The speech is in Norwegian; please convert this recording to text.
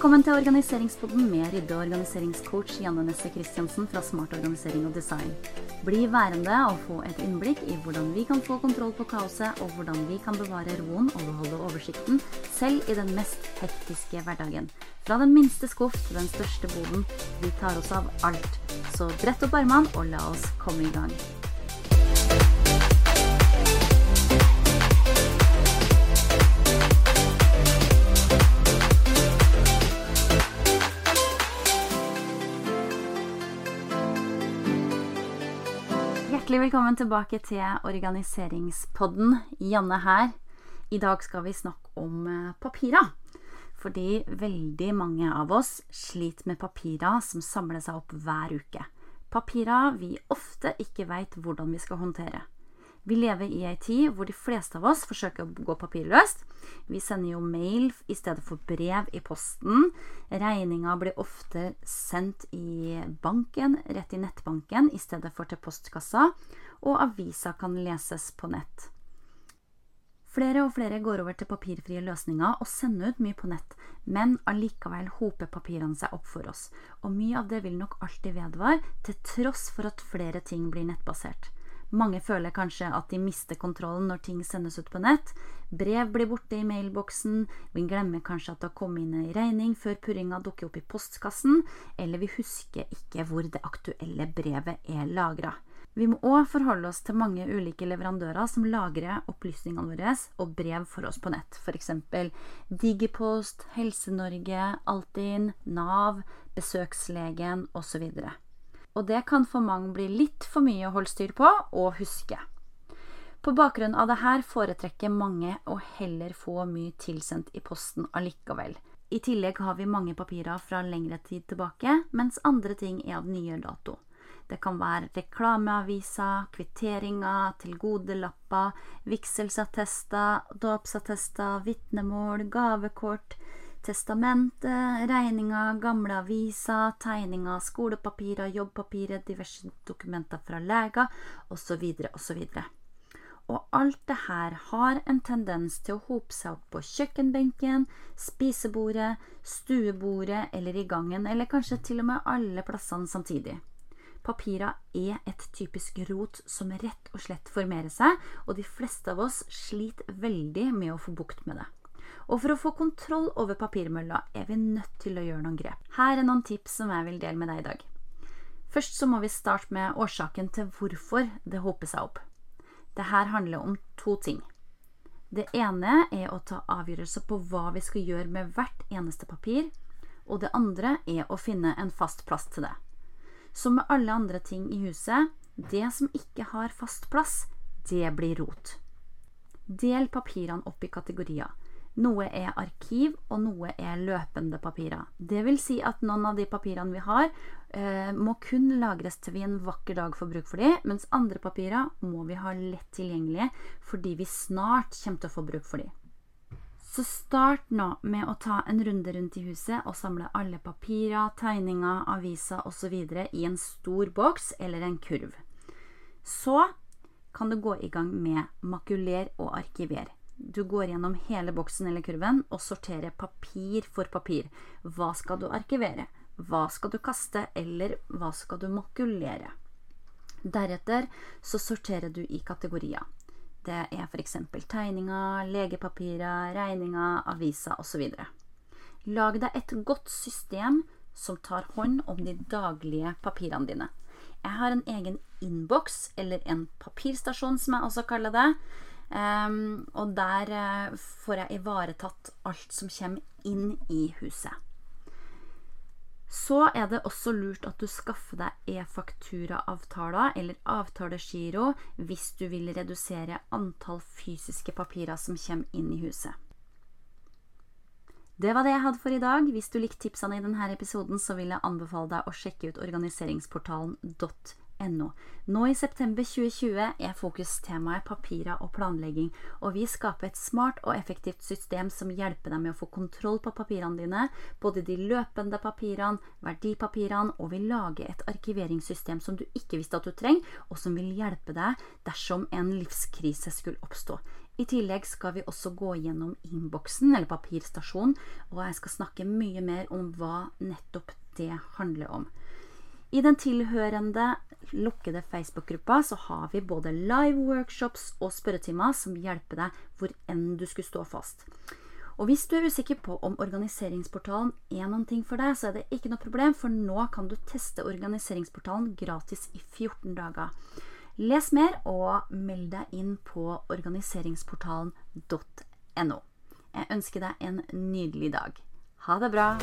Velkommen til Organiseringspodden med rydde- og organiseringscoach Janne Nesse Christiansen fra Smart organisering og design. Bli værende og få et innblikk i hvordan vi kan få kontroll på kaoset, og hvordan vi kan bevare roen og beholde oversikten, selv i den mest hektiske hverdagen. Fra den minste skuff til den største boden. Vi tar oss av alt. Så brett opp armene og la oss komme i gang. Hjertelig velkommen tilbake til organiseringspodden. Janne her. I dag skal vi snakke om eh, papirer. Fordi veldig mange av oss sliter med papirer som samler seg opp hver uke. Papirer vi ofte ikke veit hvordan vi skal håndtere. Vi lever i ei tid hvor de fleste av oss forsøker å gå papirløst. Vi sender jo mail i stedet for brev i posten. Regninga blir ofte sendt i banken, rett i nettbanken, i stedet for til postkassa. Og avisa kan leses på nett. Flere og flere går over til papirfrie løsninger og sender ut mye på nett, men allikevel hoper papirene seg opp for oss. Og mye av det vil nok alltid vedvare, til tross for at flere ting blir nettbasert. Mange føler kanskje at de mister kontrollen når ting sendes ut på nett. Brev blir borte i mailboksen, vi glemmer kanskje at det har kommet inn en regning før purringa dukker opp i postkassen, eller vi husker ikke hvor det aktuelle brevet er lagra. Vi må òg forholde oss til mange ulike leverandører som lagrer opplysningene våre og brev for oss på nett, f.eks. Digipost, Helse-Norge, Altinn, Nav, Besøkslegen osv og det kan for mange bli litt for mye å holde styr på og huske. På bakgrunn av dette foretrekker mange å heller få mye tilsendt i posten allikevel. I tillegg har vi mange papirer fra lengre tid tilbake, mens andre ting er av nyere dato. Det kan være reklameaviser, kvitteringer, tilgodelapper, vigselsattester, dåpsattester, vitnemål, gavekort, testamentet, regninger, gamle aviser, tegninger, skolepapirer, jobbpapirer, diverse dokumenter fra leger osv. osv. Og alt det her har en tendens til å hope seg opp på kjøkkenbenken, spisebordet, stuebordet eller i gangen, eller kanskje til og med alle plassene samtidig. Papirer er et typisk rot som rett og slett formerer seg, og de fleste av oss sliter veldig med å få bukt med det. Og for å få kontroll over papirmølla er vi nødt til å gjøre noen grep. Her er noen tips som jeg vil dele med deg i dag. Først så må vi starte med årsaken til hvorfor det hoper seg opp. Dette handler om to ting. Det ene er å ta avgjørelser på hva vi skal gjøre med hvert eneste papir. Og det andre er å finne en fast plass til det. Som med alle andre ting i huset, det som ikke har fast plass, det blir rot. Del papirene opp i kategorier. Noe er arkiv, og noe er løpende papirer. Det vil si at noen av de papirene vi har, eh, må kun lagres til vi en vakker dag får bruk for dem, mens andre papirer må vi ha lett tilgjengelige fordi vi snart kommer til å få bruk for dem. Så start nå med å ta en runde rundt i huset og samle alle papirer, tegninger, aviser osv. i en stor boks eller en kurv. Så kan du gå i gang med makuler og arkiver. Du går gjennom hele boksen eller kurven og sorterer papir for papir. Hva skal du arkivere? Hva skal du kaste, eller hva skal du makulere? Deretter så sorterer du i kategorier. Det er f.eks. tegninger, legepapirer, regninger, aviser osv. Lag deg et godt system som tar hånd om de daglige papirene dine. Jeg har en egen innboks, eller en papirstasjon som jeg også kaller det. Um, og der uh, får jeg ivaretatt alt som kommer inn i huset. Så er det også lurt at du skaffer deg e-fakturaavtaler eller avtalegiro hvis du vil redusere antall fysiske papirer som kommer inn i huset. Det var det jeg hadde for i dag. Hvis du likte tipsene i denne episoden, så vil jeg anbefale deg å sjekke ut organiseringsportalen.no No. Nå i september 2020 er fokustemaet papirer og planlegging, og vi skaper et smart og effektivt system som hjelper deg med å få kontroll på papirene dine, både de løpende papirene, verdipapirene, og vi lager et arkiveringssystem som du ikke visste at du trenger, og som vil hjelpe deg dersom en livskrise skulle oppstå. I tillegg skal vi også gå gjennom innboksen, eller papirstasjonen, og jeg skal snakke mye mer om hva nettopp det handler om. I den tilhørende lukkede Facebook-gruppa så har vi både live workshops og spørretimer som hjelper deg hvor enn du skulle stå fast. Og hvis du er usikker på om organiseringsportalen er noen ting for deg, så er det ikke noe problem, for nå kan du teste organiseringsportalen gratis i 14 dager. Les mer og meld deg inn på organiseringsportalen.no. Jeg ønsker deg en nydelig dag. Ha det bra!